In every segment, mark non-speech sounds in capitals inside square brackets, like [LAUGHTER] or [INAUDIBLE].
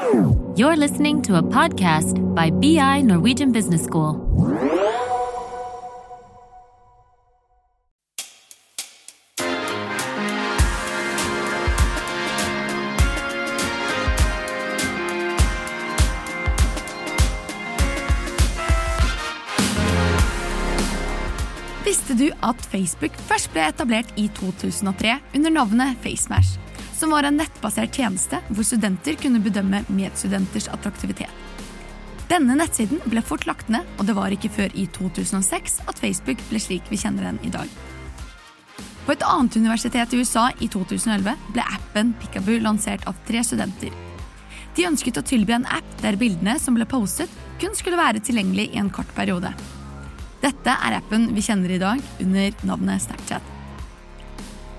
You're listening to a podcast by BI Norwegian Business School. Visste du at Facebook først ble etablert i 2003 under navnet FaceMash, som var en nettbasert tjeneste hvor studenter kunne bedømme medstudenters attraktivitet. Denne nettsiden ble fort lagt ned, og det var ikke før i 2006 at Facebook ble slik vi kjenner den i dag. På et annet universitet i USA i 2011 ble appen Pickaboo lansert av tre studenter. De ønsket å tilby en app der bildene som ble postet, kun skulle være tilgjengelig i en kort periode. Dette er appen vi kjenner i dag under navnet Snapchat.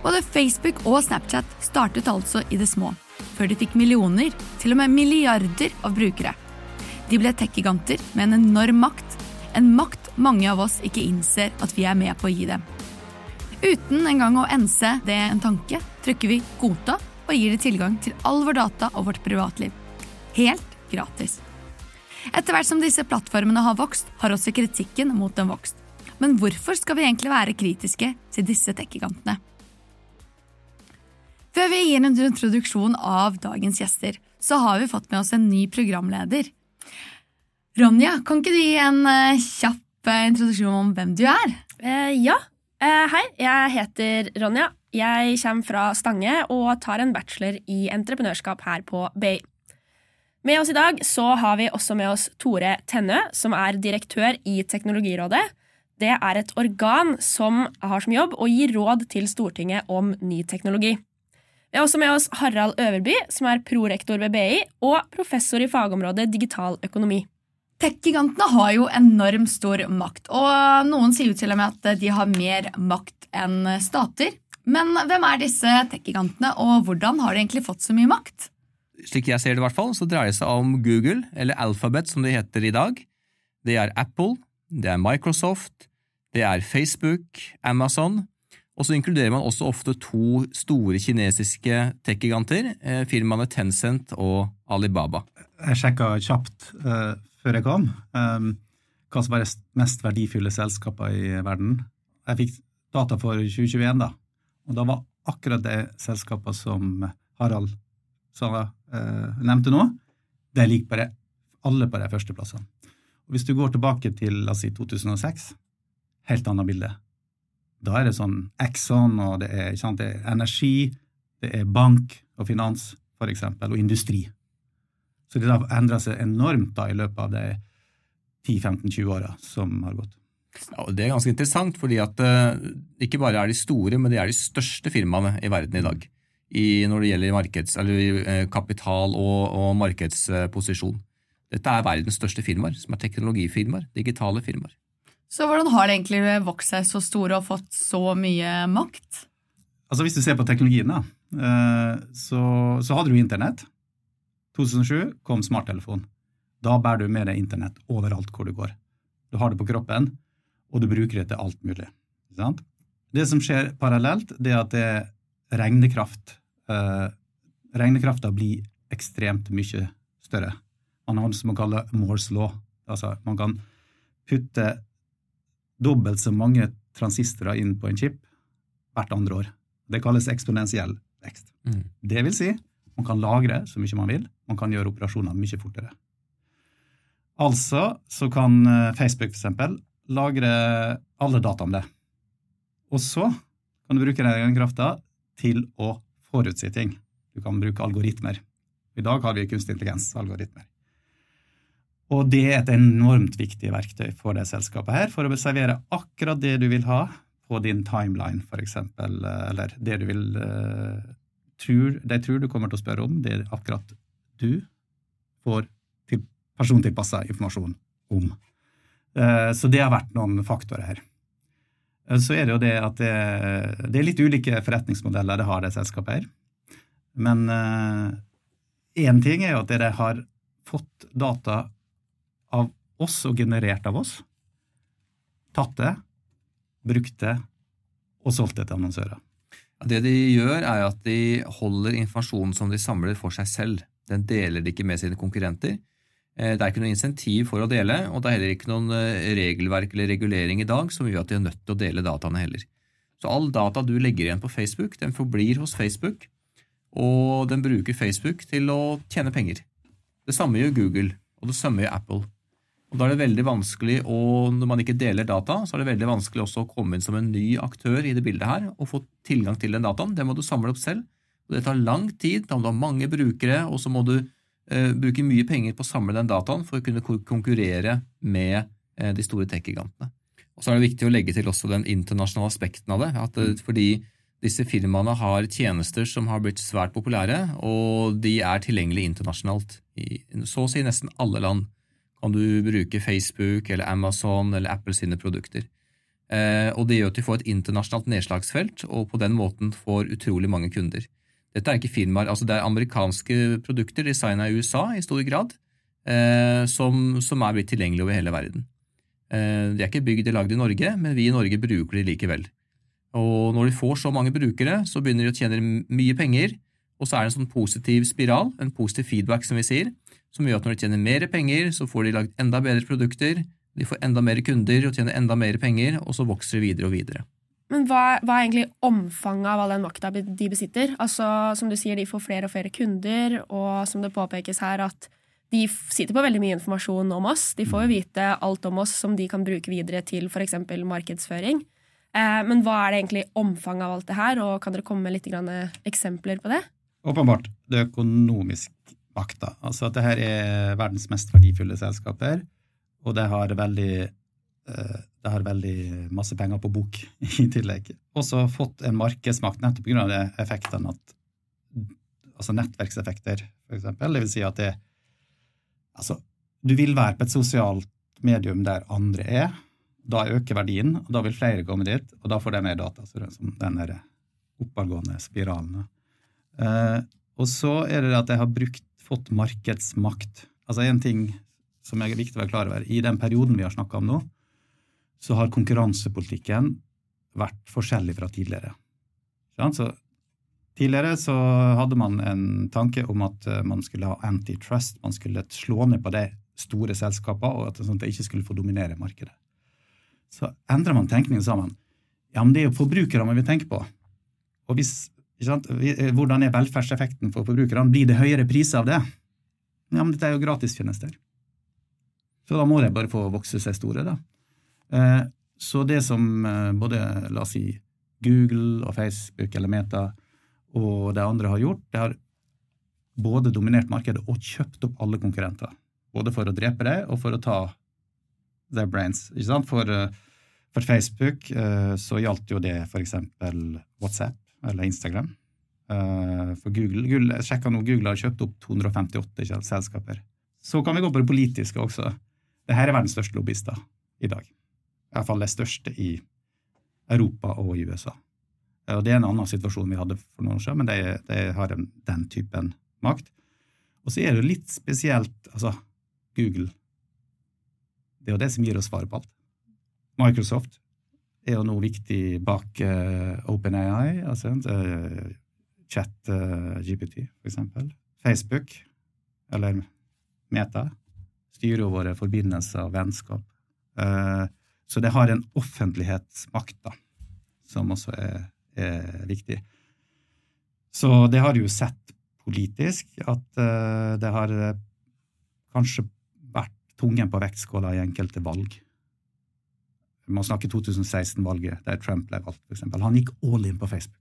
Både Facebook og Snapchat startet altså i det små, før de fikk millioner, til og med milliarder av brukere. De ble tech-giganter med en enorm makt, en makt mange av oss ikke innser at vi er med på å gi dem. Uten engang å ense det en tanke, trykker vi 'godta' og gir det tilgang til all vår data og vårt privatliv. Helt gratis. Etter hvert som disse plattformene har vokst, har også kritikken mot dem vokst. Men hvorfor skal vi egentlig være kritiske til disse tech-gigantene? Før vi gir en introduksjon av dagens gjester, så har vi fått med oss en ny programleder. Ronja, kan ikke du gi en eh, kjapp eh, introduksjon om hvem du er? Eh, ja. Eh, hei, jeg heter Ronja. Jeg kommer fra Stange og tar en bachelor i entreprenørskap her på BI. Med oss i dag så har vi også med oss Tore Tennø, som er direktør i Teknologirådet. Det er et organ som har som jobb å gi råd til Stortinget om ny teknologi. Vi har også med oss Harald Øverby, som er prorektor ved BI og professor i fagområdet digital økonomi. Tech-gigantene har jo enormt stor makt, og noen sier jo til og med at de har mer makt enn stater. Men hvem er disse tech-gigantene, og hvordan har de egentlig fått så mye makt? Slik jeg ser det, i hvert fall, så dreier det seg om Google, eller Alphabet som det heter i dag. Det er Apple, det er Microsoft, det er Facebook, Amazon, og så inkluderer man også ofte to store kinesiske tech-giganter, eh, firmaene Tencent og Alibaba. Jeg sjekka kjapt uh, før jeg kom um, hva som var de mest verdifulle selskaper i verden. Jeg fikk data for 2021, da, og da var akkurat det selskapet som Harald sa, uh, nevnte nå, det ligger på alle på de førsteplassene. Hvis du går tilbake til la oss si 2006, helt annet bilde. Da er det sånn Exxon, og det er, sant, det er energi, det er bank og finans, for eksempel, og industri. Så det har endra seg enormt da i løpet av de 10-15-20 åra som har gått. Ja, det er ganske interessant, fordi at uh, ikke bare er de store, men de er de største firmaene i verden i dag. I, når det gjelder markeds, eller, uh, kapital og, og markedsposisjon. Dette er verdens største firmaer, som er teknologifirmaer, digitale firmaer. Så hvordan har det egentlig vokst seg så store og fått så mye makt? Altså Hvis du ser på teknologien, da, uh, så, så hadde du internett. 2007 kom smarttelefon. Da bærer du med deg internett overalt hvor du går. Du har det på kroppen, og du bruker det til alt mulig. Det som skjer parallelt, det er at det er regnekraft eh, Regnekrafta blir ekstremt mye større. Man har noe som man kaller Moores law. Altså, man kan putte dobbelt så mange transistorer inn på en chip hvert andre år. Det kalles eksponentiell vekst. Mm. Det vil si, man kan lagre så mye man vil, man kan gjøre operasjoner mye fortere. Altså så kan eh, Facebook eksempel lagre alle data om det. Og så kan du bruke den krafta til å forutsi ting. Du kan bruke algoritmer. I dag har vi kunstig intelligens-algoritmer. Og det er et enormt viktig verktøy for det selskapet her, for å servere akkurat det du vil ha på din timeline, for eksempel, eller det du vil uh, tror, De tror du kommer til å spørre om, det er akkurat du får til persontilpassa informasjon om. Uh, så det har vært noen faktorer her. Så er det jo det at det, det, er litt ulike forretningsmodeller det har, det selskapet her. Men én ting er jo at dere har fått data av oss og generert av oss. Tatt det, brukt det og solgt det til annonsører. Det de gjør, er at de holder informasjonen som de samler, for seg selv. Den deler de ikke med sine konkurrenter. Eh, det er ikke noe insentiv for å dele, og det er heller ikke noen eh, regelverk eller regulering i dag som gjør at de er nødt til å dele dataene heller. Så all data du legger igjen på Facebook, den forblir hos Facebook, og den bruker Facebook til å tjene penger. Det samme gjør Google, og det samme gjør Apple. Og Da er det veldig vanskelig, og når man ikke deler data, så er det veldig vanskelig også å komme inn som en ny aktør i det bildet her og få tilgang til den dataen. Det må du samle opp selv. Og Det tar lang tid, da må du ha mange brukere, og så må du eh, bruke mye penger på å samle den dataen for å kunne konkurrere med eh, de store tech-gigantene. Og Så er det viktig å legge til også den internasjonale aspekten av det. At, eh, fordi disse firmaene har tjenester som har blitt svært populære, og de er tilgjengelige internasjonalt i så å si nesten alle land kan du bruker Facebook eller Amazon eller Apple sine produkter. Eh, og Det gjør at du får et internasjonalt nedslagsfelt, og på den måten får utrolig mange kunder. Dette er ikke firmaer, altså det er amerikanske produkter designa i USA i stor grad, eh, som, som, er blitt tilgjengelige over hele verden. Eh, de er ikke bygd og lagd i Norge, men vi i Norge bruker de likevel. Og når de får så mange brukere, så begynner de å tjene mye penger, og så er det en sånn positiv spiral, en positiv feedback, som vi sier, som gjør at når de tjener mer penger, så får de lagd enda bedre produkter, de får enda mer kunder og tjener enda mer penger, og så vokser de videre og videre. Men hva, hva, er egentlig omfanget av all den makta de besitter? Altså, Som du sier, de får flere og flere kunder, og som det påpekes her, at de sitter på veldig mye informasjon om oss. De får jo vite alt om oss som de kan bruke videre til f.eks. markedsføring. Eh, men hva er det egentlig omfanget av alt det her, og kan dere komme med litt eksempler på det? Åpenbart det økonomiske makta. Altså at det her er verdens mest verdifulle selskaper, og det har veldig eh, det har veldig masse penger på bok [LAUGHS] i tillegg. Også fått en markedsmakt nettopp pga. effektene at Altså nettverkseffekter, for eksempel. Det vil si at det Altså, du vil være på et sosialt medium der andre er. Da øker verdien, og da vil flere komme dit, og da får de mer data. Så det er som den oppadgående spiralen. Eh, og så er det at jeg har brukt fått markedsmakt. Altså En ting som er viktig å være klar over, i den perioden vi har snakka om nå, så har konkurransepolitikken vært forskjellig fra tidligere. Så tidligere så hadde man en tanke om at eh, man skulle ha antitrust, man skulle slå ned på de store selskapene, og at det ikke skulle få dominere markedet. Så endrer man tenkningen sammen. Ja, men det er jo forbrukerne vi tenker på. Og hvis hvordan er velferdseffekten for forbrukerne? Blir det høyere priser av det? Ja, men dette er jo gratistjenester. Så da må de bare få vokse seg store, da. Eh, så det som eh, både, la oss si, Google og Facebook eller Meta og de andre har gjort, det har både dominert markedet og kjøpt opp alle konkurrenter. Både for å drepe dem og for å ta their brains. Ikke sant? For, for Facebook så gjaldt jo det eksempel WhatsApp eller Instagram. Uh, for Google, Google jeg sjekka nå, Google har kjøpt opp 258 selskaper. Så kan vi gå på det politiske også. Dette er verdens største lobbyister i dag. I hvert fall det største i Europa og i USA. Og Det er en annen situasjon vi hadde for noen år siden, men de, de har en, den typen makt. Og så er det litt spesielt altså, Google. Det er jo det som gir oss svaret på alt. Microsoft er jo nå viktig bak uh, OpenAI, altså uh, chat uh, GPT, for eksempel. Facebook, eller Meta, styrer jo våre forbindelser og vennskap. Uh, så det har en offentlighetsmakt, da, som også er, er viktig. Så det har jo sett politisk at det har kanskje vært tungen på vektskåla i enkelte valg man snakker 2016-valget, der Trump ble valgt, f.eks. Han gikk all in på Facebook.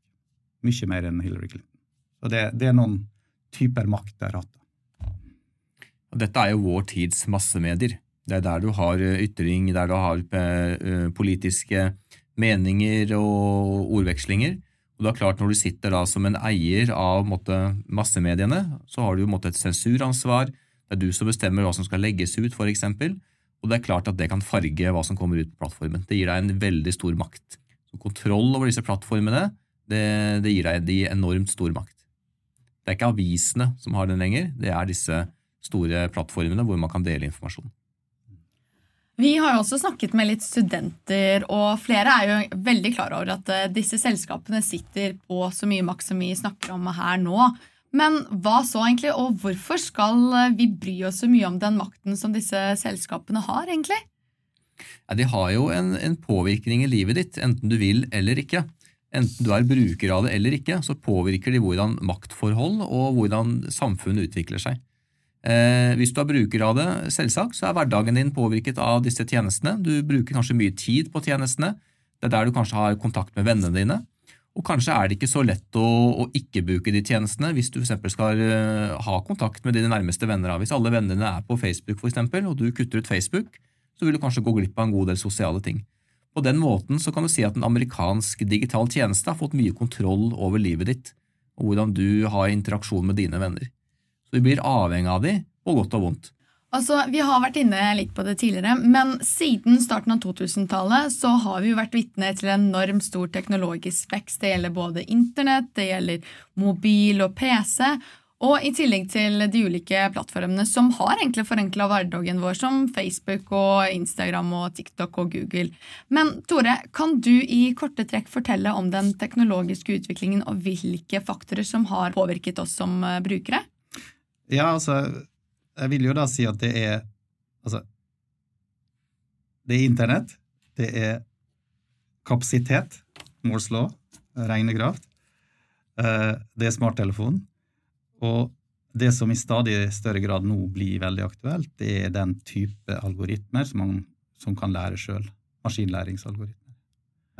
Mye mer enn Hillary Clinton. Så det, det er noen typer makt der hatt. Dette er jo vår tids massemedier. Det er der du har eh, ytring, der du har eh, politiske meninger og ordvekslinger. Og det er klart Når du sitter da som en eier av måtte, massemediene, så har du måtte, et sensuransvar. Det er du som bestemmer hva som skal legges ut, f.eks. Og det er klart at det kan farge hva som kommer ut på plattformen. Det gir deg en veldig stor makt. Så kontroll over disse plattformene det, det gir deg de enormt stor makt. Det er ikke avisene som har den lenger, det er disse store plattformene hvor man kan dele informasjon. Vi har jo også snakket med litt studenter, og flere er jo veldig klar over at eh, disse selskapene sitter på så mye makt som vi snakker om her nå. Men hva så egentlig, og hvorfor skal eh, vi bry oss så mye om den makten som disse selskapene har, egentlig? Ja, de har jo en, en påvirkning i livet ditt, enten du vil eller ikke. Enten du er bruker av det eller ikke, så påvirker de hvordan maktforhold og hvordan samfunnet utvikler seg. Eh, hvis du er bruker av det, selvsagt, så er hverdagen din påvirket av disse tjenestene. Du bruker kanskje mye tid på tjenestene. Det er der du kanskje har kontakt med vennene dine. Og kanskje er det ikke så lett å, å ikke bruke de tjenestene hvis du f.eks. skal uh, ha kontakt med dine nærmeste venner. Hvis alle vennene er på Facebook for eksempel, og du kutter ut Facebook, så vil du kanskje gå glipp av en god del sosiale ting. På den måten så kan du si at en amerikansk digital tjeneste har fått mye kontroll over livet ditt, og hvordan du har interaksjon med dine venner. Så vi blir avhengig av de, på godt og vondt. Altså, Vi har vært inne litt på det tidligere, men siden starten av 2000-tallet så har vi jo vært vitne til en enormt stor teknologisk vekst. Det gjelder både internett, det gjelder mobil og PC, og i tillegg til de ulike plattformene som har egentlig forenkla hverdagen vår, som Facebook og Instagram og TikTok og Google. Men Tore, kan du i korte trekk fortelle om den teknologiske utviklingen og hvilke faktorer som har påvirket oss som eh, brukere? Ja, altså, jeg vil jo da si at det er Altså, det er internett, det er kapasitet, Moores law, regnekraft, eh, det er smarttelefon, og det som i stadig større grad nå blir veldig aktuelt, det er den type algoritmer som man som kan lære sjøl. Maskinlæringsalgoritmer.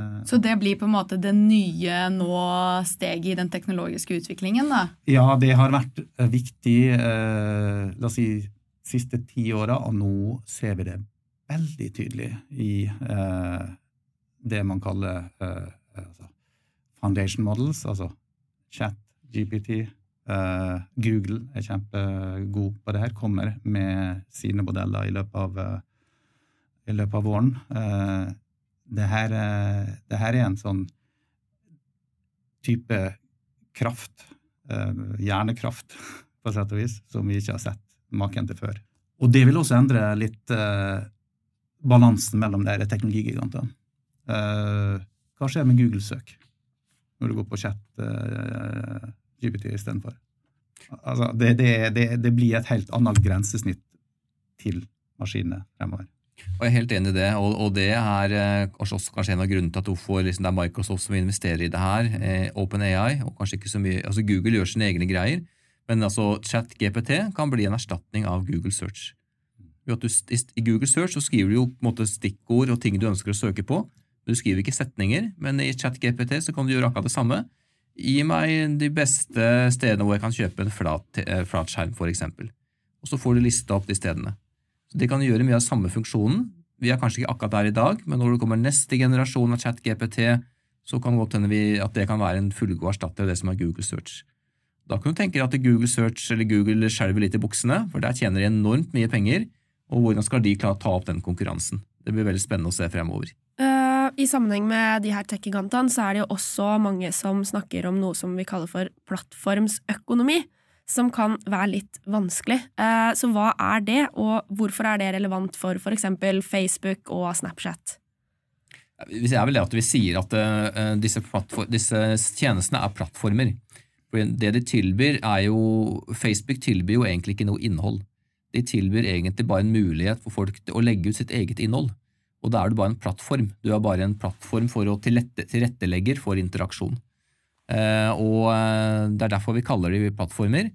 Eh, Så det blir på en måte det nye nå steget i den teknologiske utviklingen? da? Ja, det har vært eh, viktig eh, la oss si, siste ti åra, og nå ser vi det veldig tydelig i eh, det man kaller eh, altså, foundation models, altså chat, GPT. Eh, Google er kjempegod på det her, kommer med sine modeller i løpet av, i løpet av våren det her, eh, det her, er en sånn type kraft, eh, hjernekraft, [LAUGHS] på sett og vis, som vi ikke har sett maken til før. Og det vil også endre litt eh, balansen mellom de teknologigigantene. Eh, hva skjer med Google-søk når du går på chat eh, GPT istedenfor? Altså, det, det, det, det blir et helt annet grensesnitt til maskinene fremover. Og Jeg er helt enig i det, og, og det er eh, også kanskje en av grunnene til at hvorfor liksom, det er Microsoft som investerer i det her. Eh, OpenAI, og kanskje ikke så mye, altså Google gjør sine egne greier, men altså ChatGPT kan bli en erstatning av Google Search. Du, I Google Search så skriver du jo på en måte stikkord og ting du ønsker å søke på. Du skriver ikke setninger, men i ChatGPT så kan du gjøre akkurat det samme. Gi meg de beste stedene hvor jeg kan kjøpe en flat, eh, flatskjerm, f.eks. Og så får du lista opp de stedene. Så De kan gjøre mye av samme funksjonen. Vi er kanskje ikke akkurat der i dag, men når det kommer neste generasjon av ChatGPT, så kan godt hende at det kan være en fullgod erstatter av det som er Google Search. Da kan du tenke deg at Google Search eller Google skjelver litt i buksene, for der tjener de enormt mye penger, og hvordan skal de klare å ta opp den konkurransen? Det blir veldig spennende å se fremover. Uh, I sammenheng med de her tech-gigantene så er det jo også mange som snakker om noe som vi kaller for plattformsøkonomi som kan være litt vanskelig. Eh, så hva er det, og hvorfor er det relevant for f.eks. Facebook og Snapchat? Hvis jeg vil at vi sier at eh, disse, disse tjenestene er plattformer. Det de tilbyr, er jo Facebook tilbyr jo egentlig ikke noe innhold. De tilbyr egentlig bare en mulighet for folk til å legge ut sitt eget innhold. Og da er du bare en plattform. Du er bare en plattform for å tilrettelegger for interaksjon. Eh, og Det er derfor vi kaller de plattformer.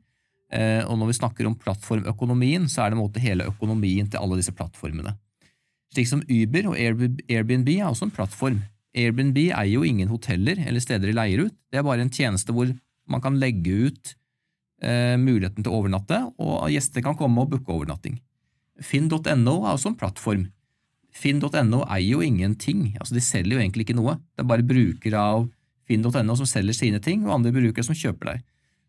Eh, og når vi snakker om plattformøkonomien, så er det en måte hele økonomien til alle disse plattformene. Slik som Uber og Airbnb er også en plattform. Airbnb eier jo ingen hoteller eller steder de leier ut, det er bare en tjeneste hvor man kan legge ut eh, muligheten til å overnatte, og gjester kan komme og booke overnatting. Finn.no er også en plattform. Finn.no eier jo ingenting, altså de selger jo egentlig ikke noe, det er bare brukere av Finn.no som selger sine ting, og andre brukere som kjøper der.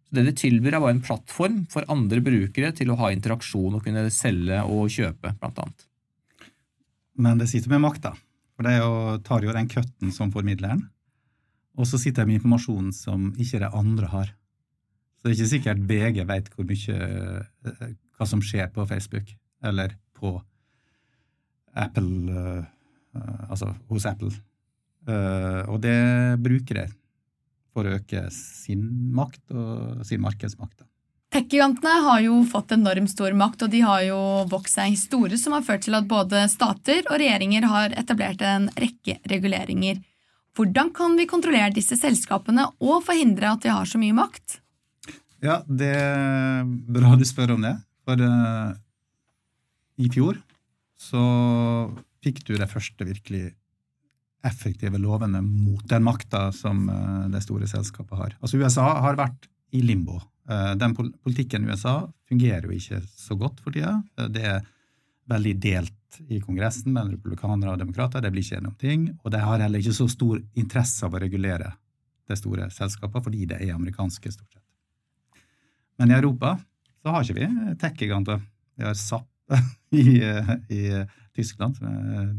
Så Det de tilbyr, er bare en plattform for andre brukere til å ha interaksjon og kunne selge og kjøpe, blant annet. Men det sitter med makta. For det jo, tar jo den cutten som formidleren, og så sitter de med informasjonen som ikke de andre har. Så det er ikke sikkert VG vet eh, hva som skjer på Facebook eller på Apple, uh, altså hos Apple. Uh, og det bruker de for å øke sin makt og sin markedsmakt. Tech-gigantene har jo fått enormt stor makt, og de har jo vokst seg store, som har ført til at både stater og regjeringer har etablert en rekke reguleringer. Hvordan kan vi kontrollere disse selskapene og forhindre at de har så mye makt? Ja, det er bra du spør om det. For uh, i fjor så fikk du de første virkelig effektive lovene mot den makta som det store selskapet har. Altså USA har vært i limbo Eh, den politikken i USA fungerer jo ikke så godt for tida. Eh, det er veldig delt i Kongressen mellom republikanere og demokrater. Det blir ikke enige ting. Og de har heller ikke så stor interesse av å regulere de store selskapene, fordi det er amerikanske, stort sett. Men i Europa så har ikke vi tech-giganter. Vi har SAP [LAUGHS] i, i, Tyskland, som er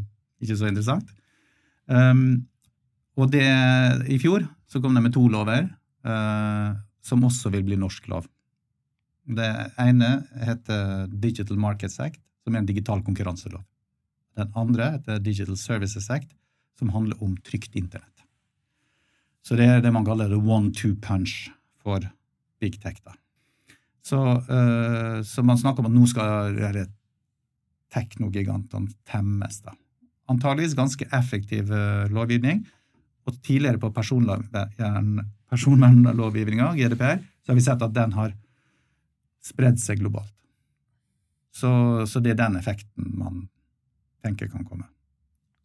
ikke så interessant. Um, og det, i fjor så kom de med to lover. Uh, som også vil bli norsk lov. Det ene heter Digital Markets Act, som er en digital konkurranselov. Den andre heter Digital Services Act, som handler om trygt internett. Så det er det man kaller the one-two punch for big tech. da. Så, uh, så, man snakker om at nå skal teknogigantene temmes. da. Antageligvis ganske effektiv uh, lovgivning. Og tidligere på personvern personvernlovgivninga, GDPR, så har vi sett at den har spredd seg globalt. Så, så, det er den effekten man tenker kan komme.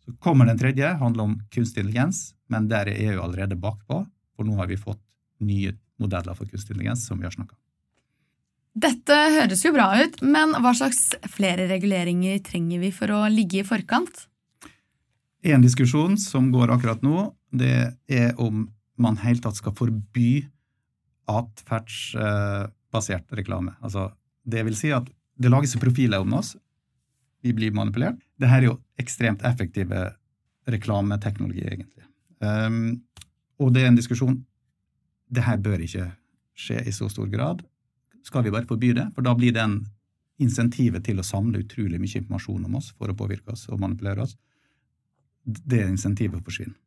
Så kommer den tredje, handler om kunstig intelligens, men der er EU allerede bakpå, for nå har vi fått nye modeller for kunstig intelligens som vi har snakka om. Dette høres jo bra ut, men hva slags flere reguleringer trenger vi for å ligge i forkant? En diskusjon som går akkurat nå, det er om man helt tatt skal forby atferdsbasert reklame. Altså, det vil si at det lages profiler om oss. Vi blir manipulert. Dette er jo ekstremt effektive reklameteknologi, egentlig. Um, og det er en diskusjon Det her bør ikke skje i så stor grad. Skal vi bare forby det? For da blir den insentivet til å samle utrolig mye informasjon om oss for å påvirke oss og manipulere oss, det insentivet forsvinner.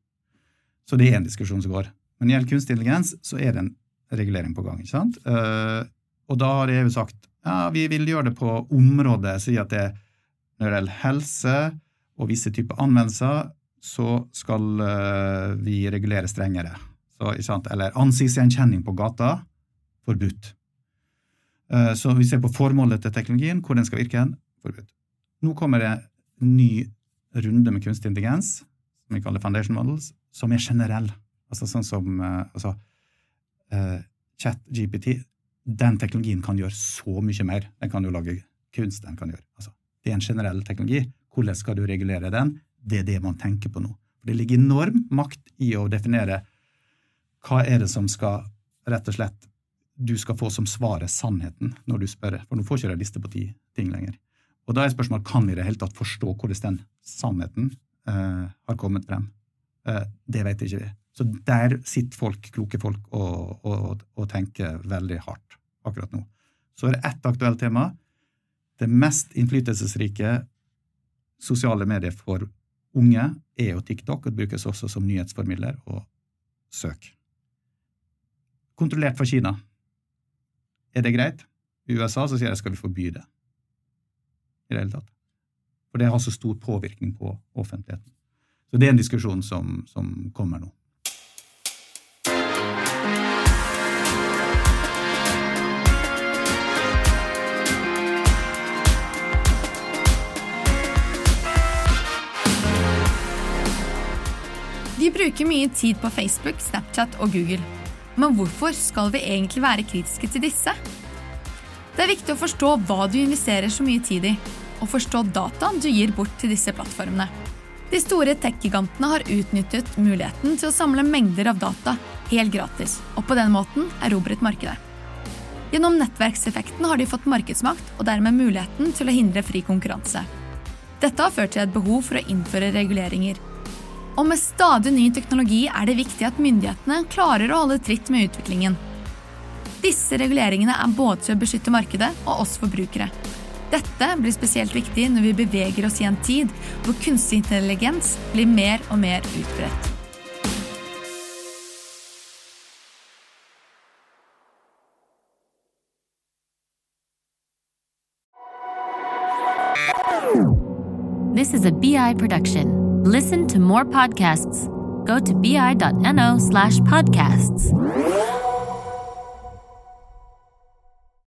Så det er en diskusjon som går. Men gjelder kunstig intelligens, så er det en regulering på gang. ikke sant? Uh, og da har EU sagt ja, vi vil gjøre det på området, si at det når det gjelder helse og visse typer anvendelser, så skal uh, vi regulere strengere. Så? Eller ansiktsgjenkjenning på gata forbudt. Uh, så vi ser på formålet til teknologien, hvor den skal virke, forbudt. Nå kommer det en ny runde med kunstig intelligens, som vi kaller foundation models, som er generell. Altså sånn som uh, altså, uh, ChatGPT. Den teknologien kan gjøre så mye mer. Den kan jo lage kunst. den kan gjøre. Altså, det er en generell teknologi. Hvordan skal du regulere den? Det er det man tenker på nå. For Det ligger enorm makt i å definere hva er det som skal rett og slett du skal få som svaret sannheten når du spør. For nå får ikke du liste på ti ting lenger. Og da er spørsmålet kan vi i det hele tatt forstå hvordan den sannheten eh, har kommet frem. Eh, det vet ikke vi. Så der sitter folk, kloke folk og, og, og tenker veldig hardt akkurat nå. Så er det ett aktuelt tema. Det mest innflytelsesrike sosiale medier for unge er jo TikTok, og det brukes også som nyhetsformidler og søk. Kontrollert fra Kina. Er det greit? I USA så sier jeg skal vi forby det. I det hele tatt. For det har så stor påvirkning på offentligheten. Så det er en diskusjon som, som kommer nå. Vi bruker mye tid på Facebook, Snapchat og Google. Men hvorfor skal vi egentlig være kritiske til disse? Det er viktig å forstå hva du investerer så mye tid i, og forstå dataen du gir bort til disse plattformene. De store tech-gigantene har utnyttet muligheten til å samle mengder av data helt gratis, og på den måten erobret markedet. Gjennom nettverkseffekten har de fått markedsmakt og dermed muligheten til å hindre fri konkurranse. Dette har ført til et behov for å innføre reguleringer, og med stadig ny teknologi er det viktig at myndighetene klarer å holde tritt med utviklingen. Disse reguleringene er både til å beskytte markedet og oss forbrukere. Dette blir spesielt viktig når vi beveger oss i en tid hvor kunstig intelligens blir mer og mer utbredt. This is a BI production. Listen to more podcasts. Go to bi.no slash podcasts.